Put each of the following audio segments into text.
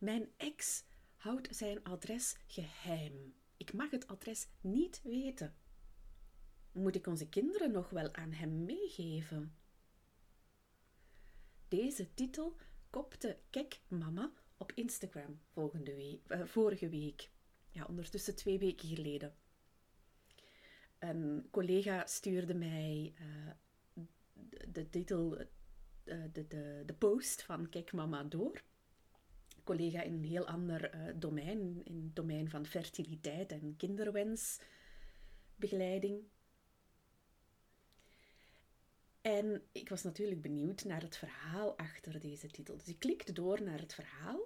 Mijn ex houdt zijn adres geheim. Ik mag het adres niet weten. Moet ik onze kinderen nog wel aan hem meegeven? Deze titel kopte Kek Mama op Instagram week, eh, vorige week. Ja, ondertussen twee weken geleden. Een collega stuurde mij uh, de, titel, uh, de, de, de post van Kek Mama door. Collega in een heel ander uh, domein, in het domein van fertiliteit en kinderwensbegeleiding. En ik was natuurlijk benieuwd naar het verhaal achter deze titel. Dus ik klikte door naar het verhaal.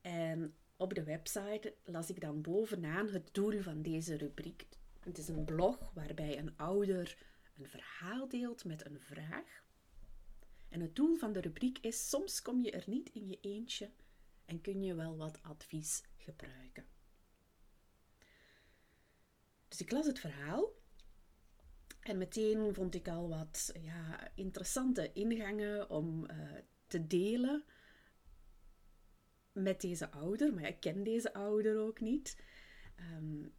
En op de website las ik dan bovenaan het doel van deze rubriek. Het is een blog waarbij een ouder een verhaal deelt met een vraag. En het doel van de rubriek is: soms kom je er niet in je eentje en kun je wel wat advies gebruiken. Dus ik las het verhaal en meteen vond ik al wat ja, interessante ingangen om uh, te delen met deze ouder. Maar ik ken deze ouder ook niet. Um,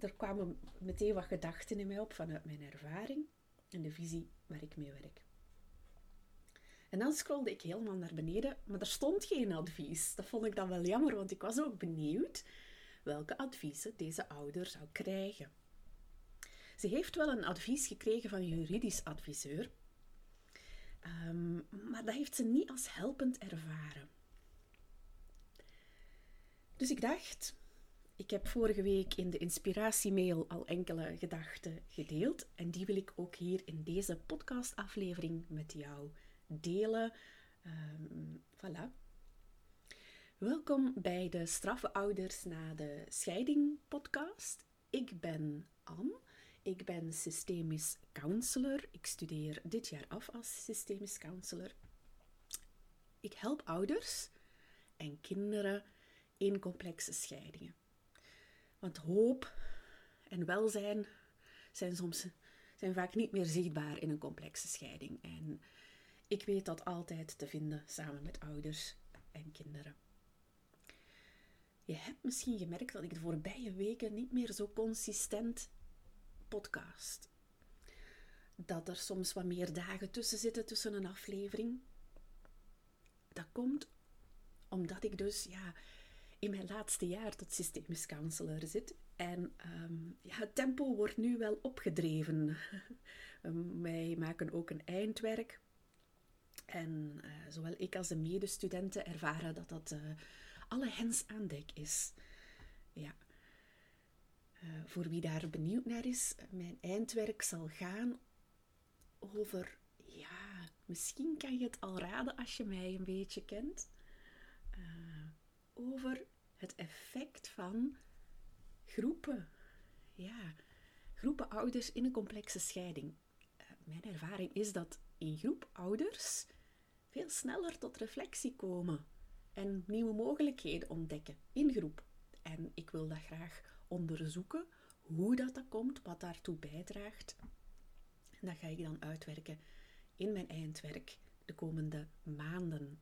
er kwamen meteen wat gedachten in mij op vanuit mijn ervaring en de visie waar ik mee werk. En dan scrolde ik helemaal naar beneden, maar er stond geen advies. Dat vond ik dan wel jammer, want ik was ook benieuwd welke adviezen deze ouder zou krijgen. Ze heeft wel een advies gekregen van een juridisch adviseur, um, maar dat heeft ze niet als helpend ervaren. Dus ik dacht, ik heb vorige week in de inspiratiemail al enkele gedachten gedeeld en die wil ik ook hier in deze podcastaflevering met jou delen. Um, voilà. Welkom bij de Straffe Ouders na de Scheiding podcast. Ik ben Anne. Ik ben systemisch counselor. Ik studeer dit jaar af als systemisch counselor. Ik help ouders en kinderen in complexe scheidingen. Want hoop en welzijn zijn soms zijn vaak niet meer zichtbaar in een complexe scheiding. En ik weet dat altijd te vinden samen met ouders en kinderen. Je hebt misschien gemerkt dat ik de voorbije weken niet meer zo consistent podcast. Dat er soms wat meer dagen tussen zitten tussen een aflevering. Dat komt omdat ik dus ja, in mijn laatste jaar tot systemisch counselor zit. En um, ja, het tempo wordt nu wel opgedreven. wij maken ook een eindwerk. En uh, zowel ik als de medestudenten ervaren dat dat uh, alle hens aan dek is. Ja. Uh, voor wie daar benieuwd naar is, mijn eindwerk zal gaan over, ja, misschien kan je het al raden als je mij een beetje kent over het effect van groepen. Ja, groepen ouders in een complexe scheiding. Eh, mijn ervaring is dat in groep ouders veel sneller tot reflectie komen en nieuwe mogelijkheden ontdekken in groep. En ik wil dat graag onderzoeken, hoe dat, dat komt, wat daartoe bijdraagt. En dat ga ik dan uitwerken in mijn eindwerk de komende maanden.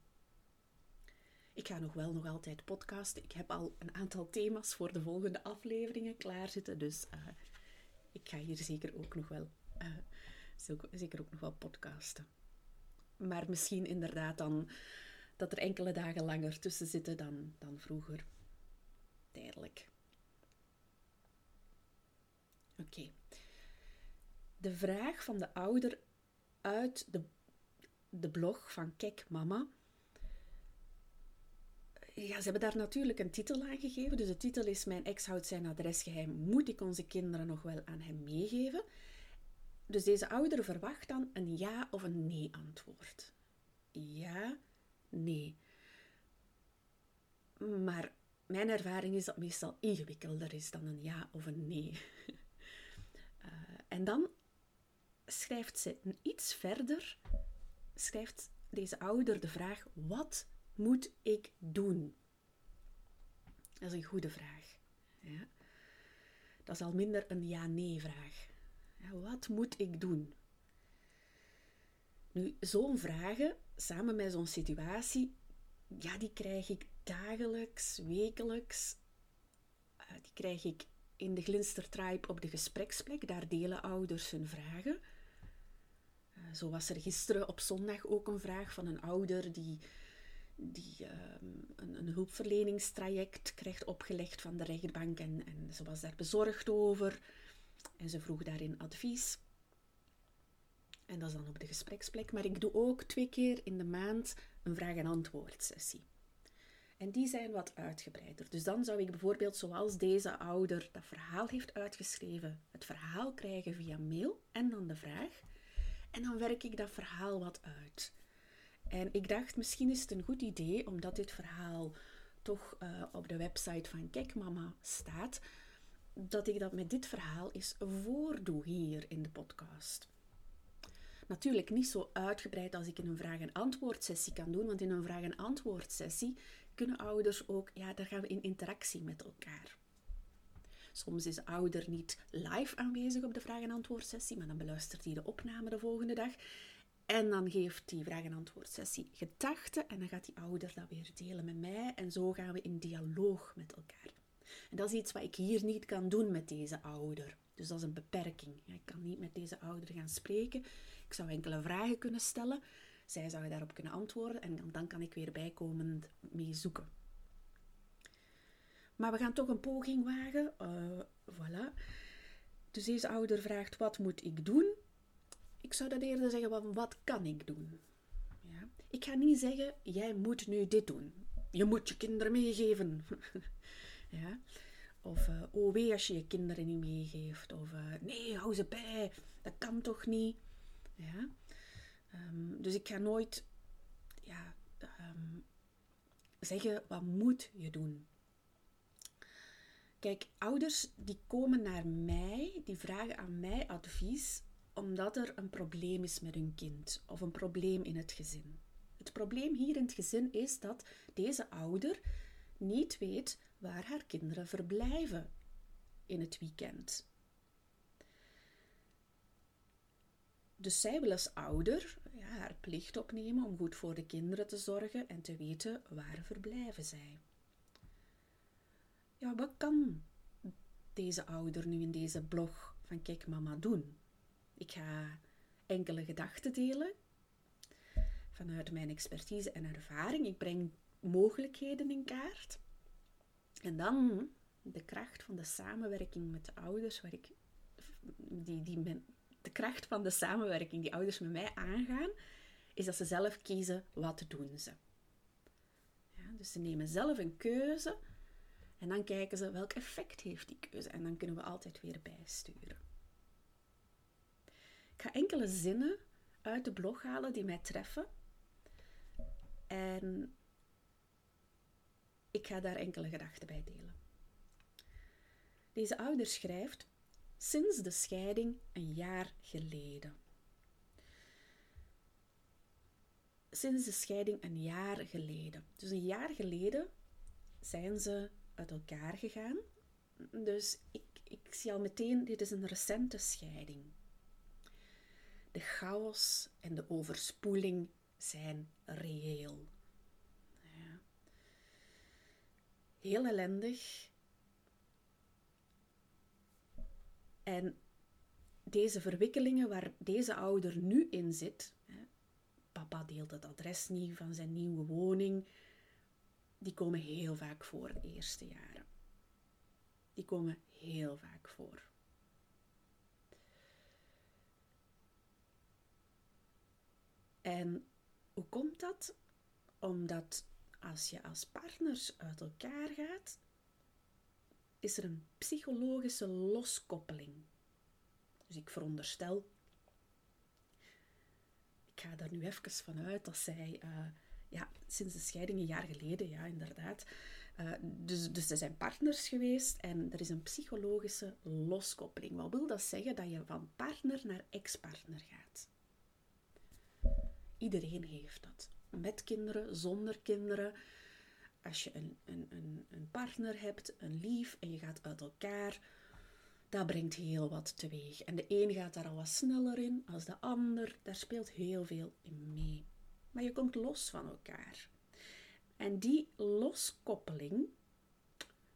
Ik ga nog wel nog altijd podcasten. Ik heb al een aantal thema's voor de volgende afleveringen klaarzitten. Dus uh, ik ga hier zeker ook nog wel, uh, zeker ook nog wel podcasten. Maar misschien inderdaad dan dat er enkele dagen langer tussen zitten dan, dan vroeger. Tijdelijk. Oké. De vraag van de ouder uit de, de blog van Kek Mama ja, ze hebben daar natuurlijk een titel aan gegeven. Dus de titel is Mijn ex houdt zijn adres geheim. Moet ik onze kinderen nog wel aan hem meegeven? Dus deze ouder verwacht dan een ja of een nee antwoord. Ja, nee. Maar mijn ervaring is dat het meestal ingewikkelder is dan een ja of een nee. Uh, en dan schrijft ze iets verder, schrijft deze ouder de vraag: wat moet ik doen? Dat is een goede vraag. Ja. Dat is al minder een ja-nee-vraag. Ja, wat moet ik doen? Nu, zo'n vragen, samen met zo'n situatie, ja, die krijg ik dagelijks, wekelijks. Uh, die krijg ik in de Glinstertribe op de gespreksplek. Daar delen ouders hun vragen. Uh, zo was er gisteren op zondag ook een vraag van een ouder die, die uh, een, een, hulpverleningstraject krijgt opgelegd van de rechtbank. En, en ze was daar bezorgd over. En ze vroeg daarin advies. En dat is dan op de gespreksplek. Maar ik doe ook twee keer in de maand een vraag- en antwoord sessie. En die zijn wat uitgebreider. Dus dan zou ik bijvoorbeeld, zoals deze ouder dat verhaal heeft uitgeschreven, het verhaal krijgen via mail en dan de vraag. En dan werk ik dat verhaal wat uit. En ik dacht, misschien is het een goed idee, omdat dit verhaal toch uh, op de website van Kekmama staat, dat ik dat met dit verhaal eens voordoe hier in de podcast. Natuurlijk niet zo uitgebreid als ik in een vraag- en antwoordsessie kan doen, want in een vraag- en antwoordsessie kunnen ouders ook, ja, daar gaan we in interactie met elkaar. Soms is de ouder niet live aanwezig op de vraag- en antwoordsessie, maar dan beluistert hij de opname de volgende dag. En dan geeft die vraag- en antwoordsessie gedachten en dan gaat die ouder dat weer delen met mij. En zo gaan we in dialoog met elkaar. Dat is iets wat ik hier niet kan doen met deze ouder. Dus dat is een beperking. Ik kan niet met deze ouder gaan spreken. Ik zou enkele vragen kunnen stellen. Zij zou daarop kunnen antwoorden en dan kan ik weer bijkomend mee zoeken. Maar we gaan toch een poging wagen. Uh, voilà. Dus deze ouder vraagt: wat moet ik doen? Ik zou dat eerder zeggen: wat kan ik doen? Ja. Ik ga niet zeggen: jij moet nu dit doen. Je moet je kinderen meegeven. ja. Of uh, oh wee als je je kinderen niet meegeeft. Of uh, nee, hou ze bij. Dat kan toch niet? Ja. Um, dus ik ga nooit ja, um, zeggen wat moet je doen. Kijk, ouders die komen naar mij, die vragen aan mij advies omdat er een probleem is met hun kind of een probleem in het gezin. Het probleem hier in het gezin is dat deze ouder niet weet waar haar kinderen verblijven in het weekend. Dus zij wil als ouder ja, haar plicht opnemen om goed voor de kinderen te zorgen en te weten waar verblijven zij. Ja, wat kan deze ouder nu in deze blog van Kijk Mama doen? Ik ga enkele gedachten delen vanuit mijn expertise en ervaring. Ik breng mogelijkheden in kaart. En dan de kracht van de samenwerking met de ouders, waar ik, die, die de kracht van de samenwerking die ouders met mij aangaan, is dat ze zelf kiezen wat doen ze. Ja, dus ze nemen zelf een keuze en dan kijken ze welk effect heeft die keuze en dan kunnen we altijd weer bijsturen. Ik ga enkele zinnen uit de blog halen die mij treffen en ik ga daar enkele gedachten bij delen. Deze ouder schrijft: Sinds de scheiding een jaar geleden. Sinds de scheiding een jaar geleden. Dus een jaar geleden zijn ze uit elkaar gegaan. Dus ik, ik zie al meteen, dit is een recente scheiding. De chaos en de overspoeling zijn reëel. Ja. Heel ellendig. En deze verwikkelingen waar deze ouder nu in zit, hè, papa deelt het adres niet van zijn nieuwe woning, die komen heel vaak voor de eerste jaren. Die komen heel vaak voor. En hoe komt dat? Omdat als je als partners uit elkaar gaat, is er een psychologische loskoppeling. Dus ik veronderstel, ik ga daar nu even vanuit dat zij, uh, ja, sinds de scheiding een jaar geleden, ja, inderdaad. Uh, dus, dus ze zijn partners geweest en er is een psychologische loskoppeling. Wat wil dat zeggen? Dat je van partner naar ex-partner gaat. Iedereen heeft dat. Met kinderen, zonder kinderen. Als je een, een, een, een partner hebt, een lief, en je gaat uit elkaar, dat brengt heel wat teweeg. En de een gaat daar al wat sneller in als de ander. Daar speelt heel veel in mee. Maar je komt los van elkaar. En die loskoppeling,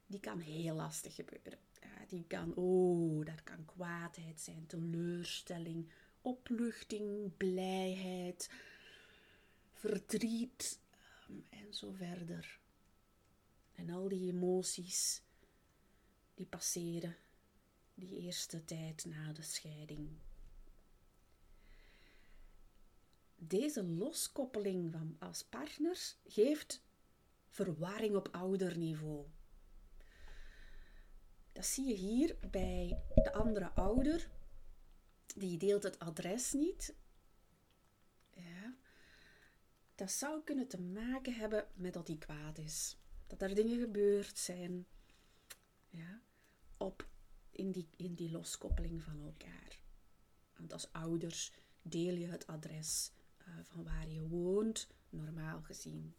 die kan heel lastig gebeuren. Die kan, oh, dat kan kwaadheid zijn, teleurstelling, opluchting, blijheid, verdriet um, en zo verder. En al die emoties die passeren die eerste tijd na de scheiding. Deze loskoppeling van als partners geeft verwarring op ouderniveau. Dat zie je hier bij de andere ouder. Die deelt het adres niet. Ja. Dat zou kunnen te maken hebben met dat hij kwaad is. Dat er dingen gebeurd zijn. Ja. Op, in, die, in die loskoppeling van elkaar. Want als ouders deel je het adres uh, van waar je woont, normaal gezien.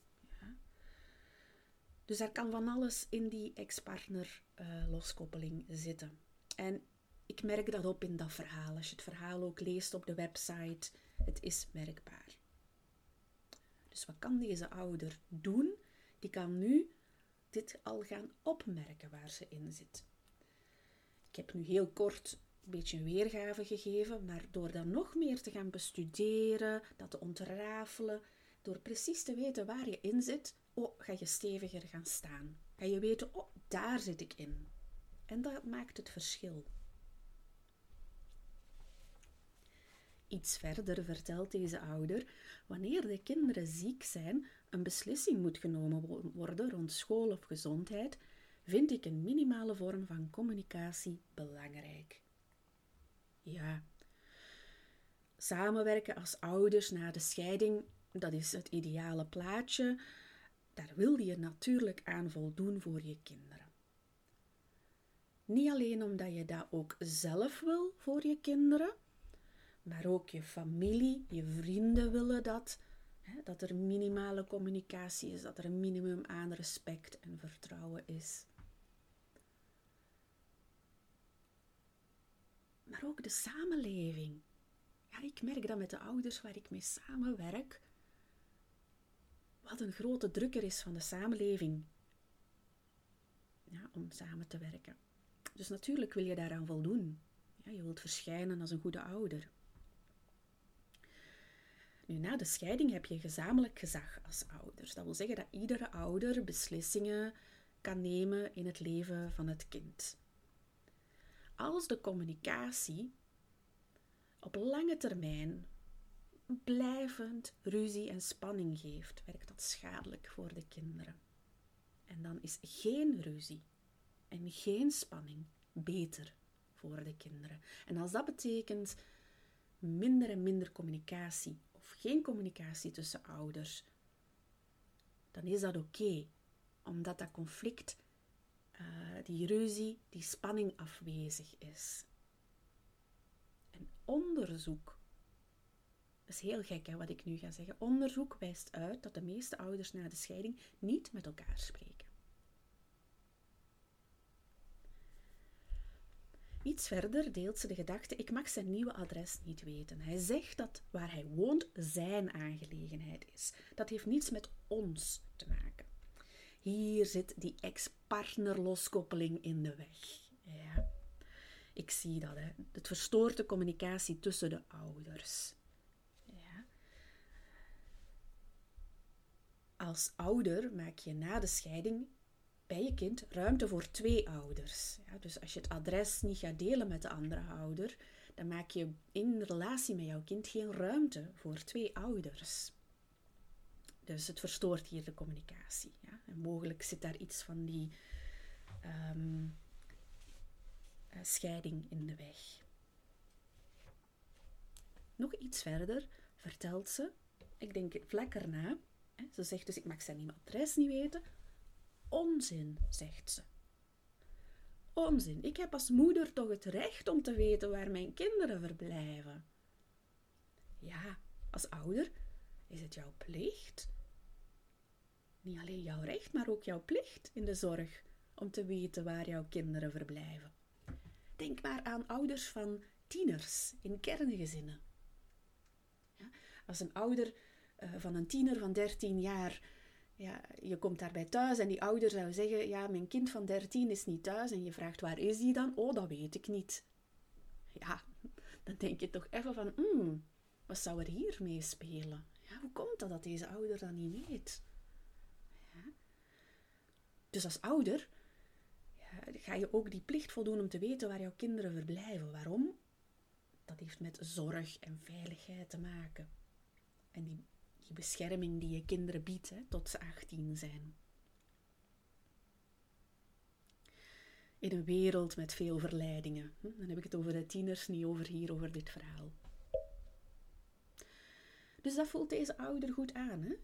Dus er kan van alles in die ex-partner uh, loskoppeling zitten. En ik merk dat op in dat verhaal. Als je het verhaal ook leest op de website, het is merkbaar. Dus wat kan deze ouder doen? Die kan nu dit al gaan opmerken waar ze in zit. Ik heb nu heel kort een beetje een weergave gegeven, maar door dat nog meer te gaan bestuderen, dat te ontrafelen, door precies te weten waar je in zit, oh, ga je steviger gaan staan. Ga je weten, oh, daar zit ik in. En dat maakt het verschil. Iets verder vertelt deze ouder, wanneer de kinderen ziek zijn, een beslissing moet genomen worden rond school of gezondheid, vind ik een minimale vorm van communicatie belangrijk. Ja, samenwerken als ouders na de scheiding, dat is het ideale plaatje, daar wil je natuurlijk aan voldoen voor je kinderen. Niet alleen omdat je dat ook zelf wil voor je kinderen, maar ook je familie, je vrienden willen dat. Hè, dat er minimale communicatie is, dat er een minimum aan respect en vertrouwen is. Maar ook de samenleving. Ja, ik merk dat met de ouders waar ik mee samenwerk, wat een grote drukker is van de samenleving ja, om samen te werken. Dus natuurlijk wil je daaraan voldoen. Ja, je wilt verschijnen als een goede ouder. Nu, na de scheiding heb je gezamenlijk gezag als ouders. Dat wil zeggen dat iedere ouder beslissingen kan nemen in het leven van het kind. Als de communicatie op lange termijn blijvend ruzie en spanning geeft, werkt dat schadelijk voor de kinderen. En dan is geen ruzie en geen spanning beter voor de kinderen. En als dat betekent minder en minder communicatie geen communicatie tussen ouders, dan is dat oké, omdat dat conflict, uh, die ruzie, die spanning afwezig is. En onderzoek dat is heel gek hè, wat ik nu ga zeggen. Onderzoek wijst uit dat de meeste ouders na de scheiding niet met elkaar spreken. Iets verder deelt ze de gedachte: ik mag zijn nieuwe adres niet weten. Hij zegt dat waar hij woont zijn aangelegenheid is. Dat heeft niets met ons te maken. Hier zit die ex-partner-loskoppeling in de weg. Ja, ik zie dat. Hè. Het verstoort de communicatie tussen de ouders. Als ouder maak je na de scheiding bij je kind ruimte voor twee ouders. Ja, dus als je het adres niet gaat delen met de andere ouder, dan maak je in relatie met jouw kind geen ruimte voor twee ouders. Dus het verstoort hier de communicatie. Ja? En mogelijk zit daar iets van die um, scheiding in de weg. Nog iets verder vertelt ze, ik denk vlak erna, ze zegt dus, ik mag zijn adres niet weten. Onzin, zegt ze. Onzin, ik heb als moeder toch het recht om te weten waar mijn kinderen verblijven. Ja, als ouder is het jouw plicht. Niet alleen jouw recht, maar ook jouw plicht in de zorg om te weten waar jouw kinderen verblijven. Denk maar aan ouders van tieners in kerngezinnen. Ja, als een ouder eh, van een tiener van 13 jaar ja, je komt daarbij thuis en die ouder zou zeggen, ja, mijn kind van 13 is niet thuis. En je vraagt, waar is die dan? Oh, dat weet ik niet. Ja, dan denk je toch even van, hmm, wat zou er hier mee spelen? Ja, hoe komt dat dat deze ouder dat niet weet? Ja. Dus als ouder ja, ga je ook die plicht voldoen om te weten waar jouw kinderen verblijven. Waarom? Dat heeft met zorg en veiligheid te maken. En die, bescherming die je kinderen biedt hè, tot ze 18 zijn. In een wereld met veel verleidingen. Hm, dan heb ik het over de tieners, niet over hier, over dit verhaal. Dus dat voelt deze ouder goed aan. Hè?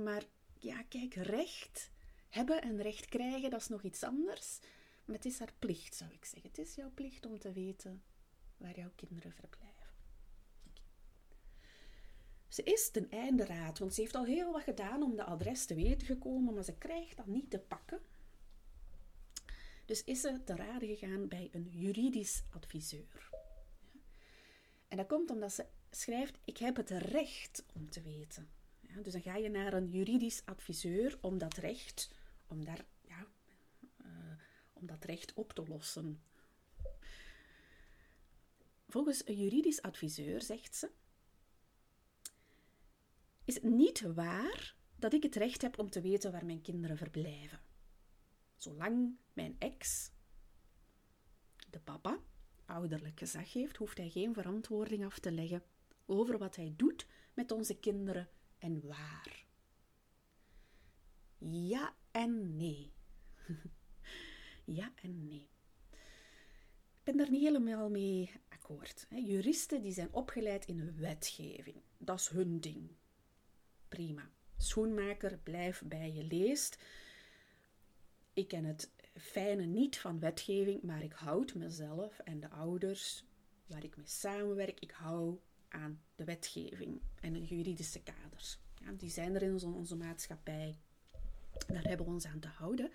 Maar ja, kijk, recht hebben en recht krijgen, dat is nog iets anders. Maar het is haar plicht, zou ik zeggen. Het is jouw plicht om te weten waar jouw kinderen verblijven. Ze is ten einde raad, want ze heeft al heel wat gedaan om de adres te weten gekomen, maar ze krijgt dat niet te pakken. Dus is ze te raden gegaan bij een juridisch adviseur. En dat komt omdat ze schrijft: Ik heb het recht om te weten. Ja, dus dan ga je naar een juridisch adviseur om dat recht, om daar, ja, uh, om dat recht op te lossen. Volgens een juridisch adviseur zegt ze: Is het niet waar dat ik het recht heb om te weten waar mijn kinderen verblijven? Zolang mijn ex, de papa, ouderlijk gezag heeft, hoeft hij geen verantwoording af te leggen over wat hij doet met onze kinderen en waar. Ja en nee. ja en nee. Ik ben daar niet helemaal mee akkoord. Juristen die zijn opgeleid in wetgeving. Dat is hun ding. Prima. Schoenmaker, blijf bij je leest. Ik ken het fijne niet van wetgeving, maar ik houd mezelf en de ouders waar ik mee samenwerk, ik hou aan de wetgeving en de juridische kaders. Ja, die zijn er in onze, maatschappij. Daar hebben we ons aan te houden.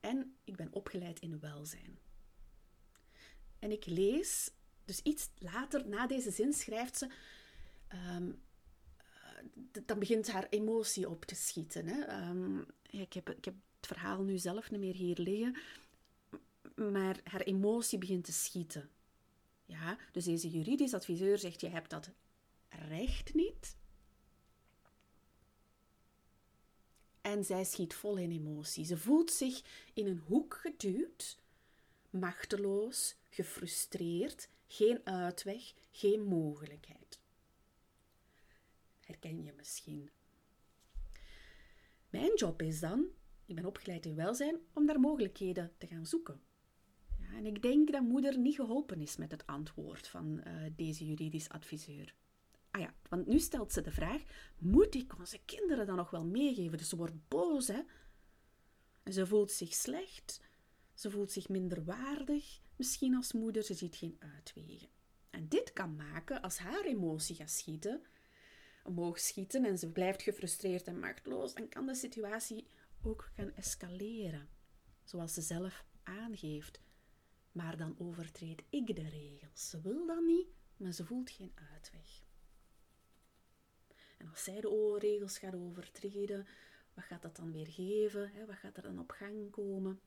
En ik ben opgeleid in welzijn. En ik lees, dus iets later na deze zin schrijft ze. Um, dan begint haar emotie op te schieten. Hè. Um, ik, heb, ik heb het verhaal nu zelf niet meer hier liggen. Maar haar emotie begint te schieten. Ja, dus deze juridisch adviseur zegt: je hebt dat recht niet. En zij schiet vol in emotie. Ze voelt zich in een hoek geduwd, machteloos, gefrustreerd, geen uitweg, geen mogelijkheid. Herken je misschien? Mijn job is dan, ik ben opgeleid in welzijn, om daar mogelijkheden te gaan zoeken. En ik denk dat moeder niet geholpen is met het antwoord van uh, deze juridisch adviseur. Ah ja, want nu stelt ze de vraag: moet ik onze kinderen dan nog wel meegeven? Dus ze wordt boos, hè? En ze voelt zich slecht, ze voelt zich minder waardig, misschien als moeder, ze ziet geen uitwegen. En dit kan maken als haar emotie gaat schieten, omhoog schieten en ze blijft gefrustreerd en machteloos, dan kan de situatie ook gaan escaleren, zoals ze zelf aangeeft. Maar dan overtreed ik de regels. Ze wil dat niet, maar ze voelt geen uitweg. En als zij de regels gaat overtreden, wat gaat dat dan weer geven? Wat gaat er dan op gang komen?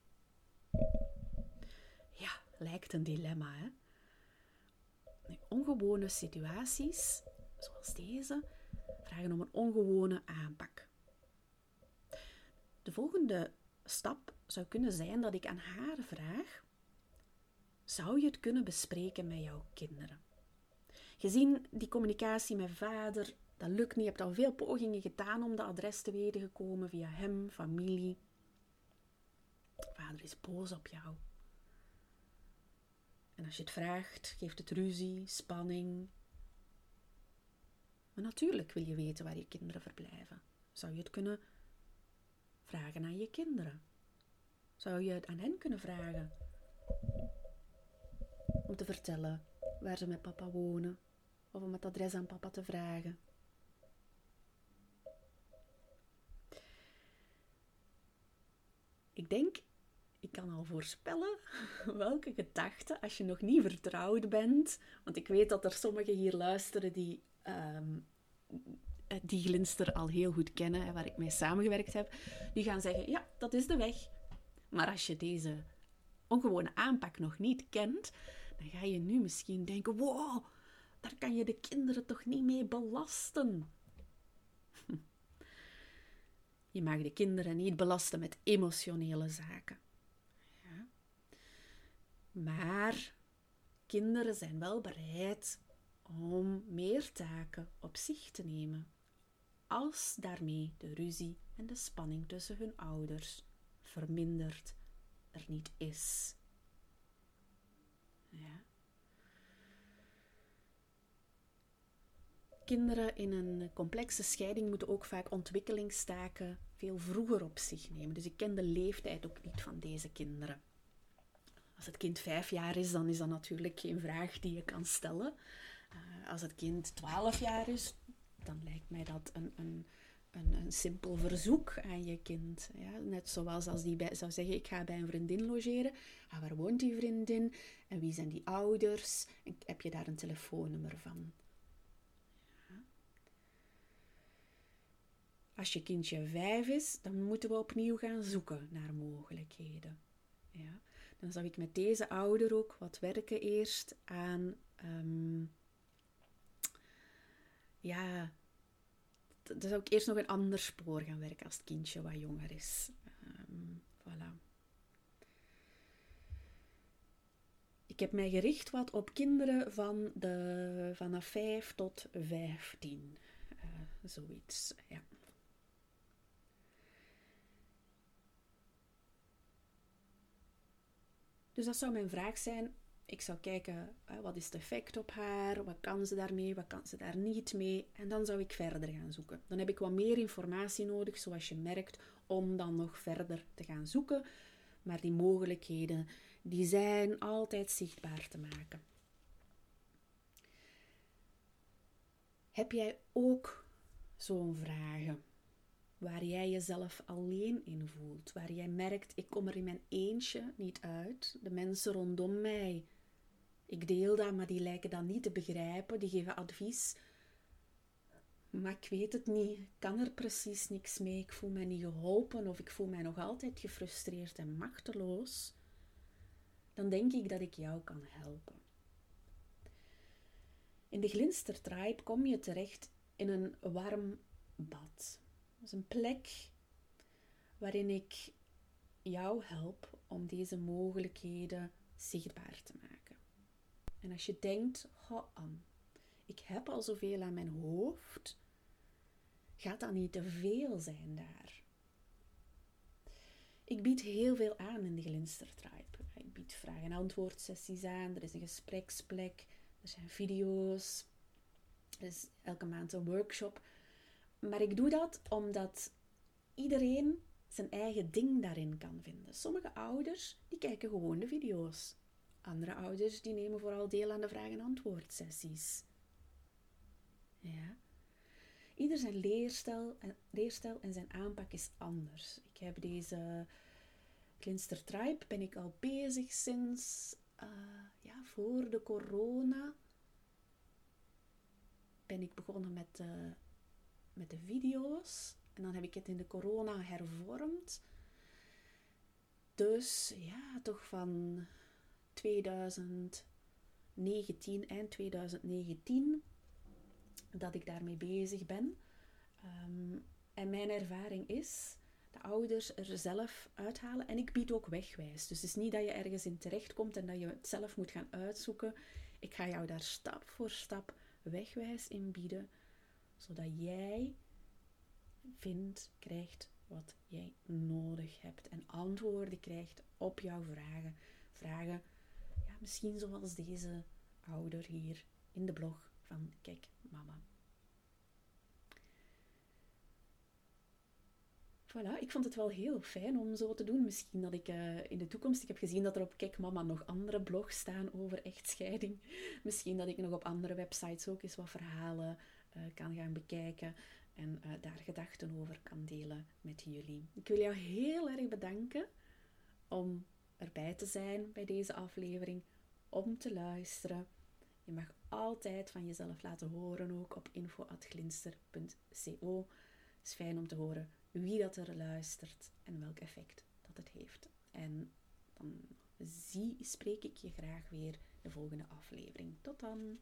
Ja, lijkt een dilemma. Hè? ongewone situaties, zoals deze, vragen om een ongewone aanpak. De volgende stap zou kunnen zijn dat ik aan haar vraag zou je het kunnen bespreken met jouw kinderen? Gezien die communicatie met vader, dat lukt niet. Je hebt al veel pogingen gedaan om de adres te weten gekomen via hem, familie. Vader is boos op jou. En als je het vraagt, geeft het ruzie, spanning. Natuurlijk wil je weten waar je kinderen verblijven. Zou je het kunnen vragen aan je kinderen? Zou je het aan hen kunnen vragen? om te vertellen waar ze met papa wonen of om het adres aan papa te vragen. Ik denk, ik kan al voorspellen welke gedachten, als je nog niet vertrouwd bent, want ik weet dat er sommigen hier luisteren die, um, eh, die glinster al heel goed kennen en waar ik mee samengewerkt heb, die gaan zeggen: ja, dat is de weg. Maar als je deze ongewone aanpak nog niet kent, dan ga je nu misschien denken: wow, daar kan je de kinderen toch niet mee belasten. Je mag de kinderen niet belasten met emotionele zaken. Ja. Maar kinderen zijn wel bereid om meer taken op zich te nemen, als daarmee de ruzie en de spanning tussen hun ouders verminderd er niet is. Ja. Kinderen in een complexe scheiding moeten ook vaak ontwikkelingstaken veel vroeger op zich nemen. Dus ik ken de leeftijd ook niet van deze kinderen. Als het kind vijf jaar is, dan is dat natuurlijk geen vraag die je kan stellen. Uh, als het kind twaalf jaar is, dan lijkt mij dat een, een, een, een, simpel verzoek aan je kind. Ja, net zoals als die bij, zou zeggen, ik ga bij een vriendin logeren. Ah, waar woont die vriendin? En wie zijn die ouders? En heb je daar een telefoonnummer van? Als je kindje vijf is, dan moeten we opnieuw gaan zoeken naar mogelijkheden. Ja. Dan zou ik met deze ouder ook wat werken eerst aan. Um, ja, dan zou ik eerst nog een ander spoor gaan werken als het kindje wat jonger is. Um, voilà. Ik heb mij gericht wat op kinderen van de, vanaf 5 tot 15. Uh, eh, zoiets, ja. Dus dat zou mijn vraag zijn. Ik zou kijken, wat is het effect op haar? Wat kan ze daarmee? Wat kan ze daar niet mee? En dan zou ik verder gaan zoeken. Dan heb ik wat meer informatie nodig, zoals je merkt, om dan nog verder te gaan zoeken. Maar die mogelijkheden, die zijn altijd zichtbaar te maken. Heb jij ook zo'n vragen? waar jij jezelf alleen in voelt, waar jij merkt, ik kom er in mijn eentje niet uit, de mensen rondom mij, ik deel dat, maar die lijken dat niet te begrijpen, die geven advies, maar ik weet het niet, ik kan er precies niks mee, ik voel mij niet geholpen of ik voel mij nog altijd gefrustreerd en machteloos, dan denk ik dat ik jou kan helpen. In de Glinstertribe kom je terecht in een warm bad. Dat is een plek waarin ik jou help om deze mogelijkheden zichtbaar te maken. En als je denkt, ik heb al zoveel aan mijn hoofd, gaat dat niet te veel zijn daar? Ik bied heel veel aan in de Glinstertribe. Ik bied vraag- en antwoordsessies aan, er is een gespreksplek, er zijn video's, er is elke maand een workshop maar ik doe dat omdat iedereen zijn eigen ding daarin kan vinden. Sommige ouders die kijken gewoon de video's. Andere ouders die nemen vooral deel aan de vraag- en antwoordsessies. Ja. Ieder zijn leerstijl en, leerstijl en zijn aanpak is anders. Ik heb deze Klinster Tribe ben ik al bezig sinds uh, ja, voor de corona. Ben ik begonnen met uh, met de video's. En dan heb ik het in de corona hervormd. Dus ja, toch van 2019, eind 2019, dat ik daarmee bezig ben. Ehm, en mijn ervaring is de ouders er zelf uithalen. En ik bied ook wegwijs. Dus het is niet dat je ergens in terecht komt en dat je het zelf moet gaan uitzoeken. Ik ga jou daar stap voor stap wegwijs in bieden zodat jij vindt, krijgt wat jij nodig hebt en antwoorden krijgt op jouw vragen. Vragen, misschien zoals deze ouder hier in de blog van Kijk Mama. Voilà, ik vond het wel heel fijn om zo te doen. Misschien dat ik uh, in de toekomst, ik heb gezien dat er op Kijk Mama nog andere blogs staan over echtscheiding. Misschien dat ik nog op andere websites ook eens wat verhalen uh, kan gaan bekijken en uh, daar gedachten over kan delen met jullie. Ik wil jou heel erg bedanken om erbij te zijn bij deze aflevering, om te luisteren. Je mag altijd van jezelf laten horen, ook op info.glinster.co. Het is fijn om te horen wie dat er luistert en welk effect dat het heeft. En dan zie, spreek ik je graag weer de volgende aflevering. Tot dan!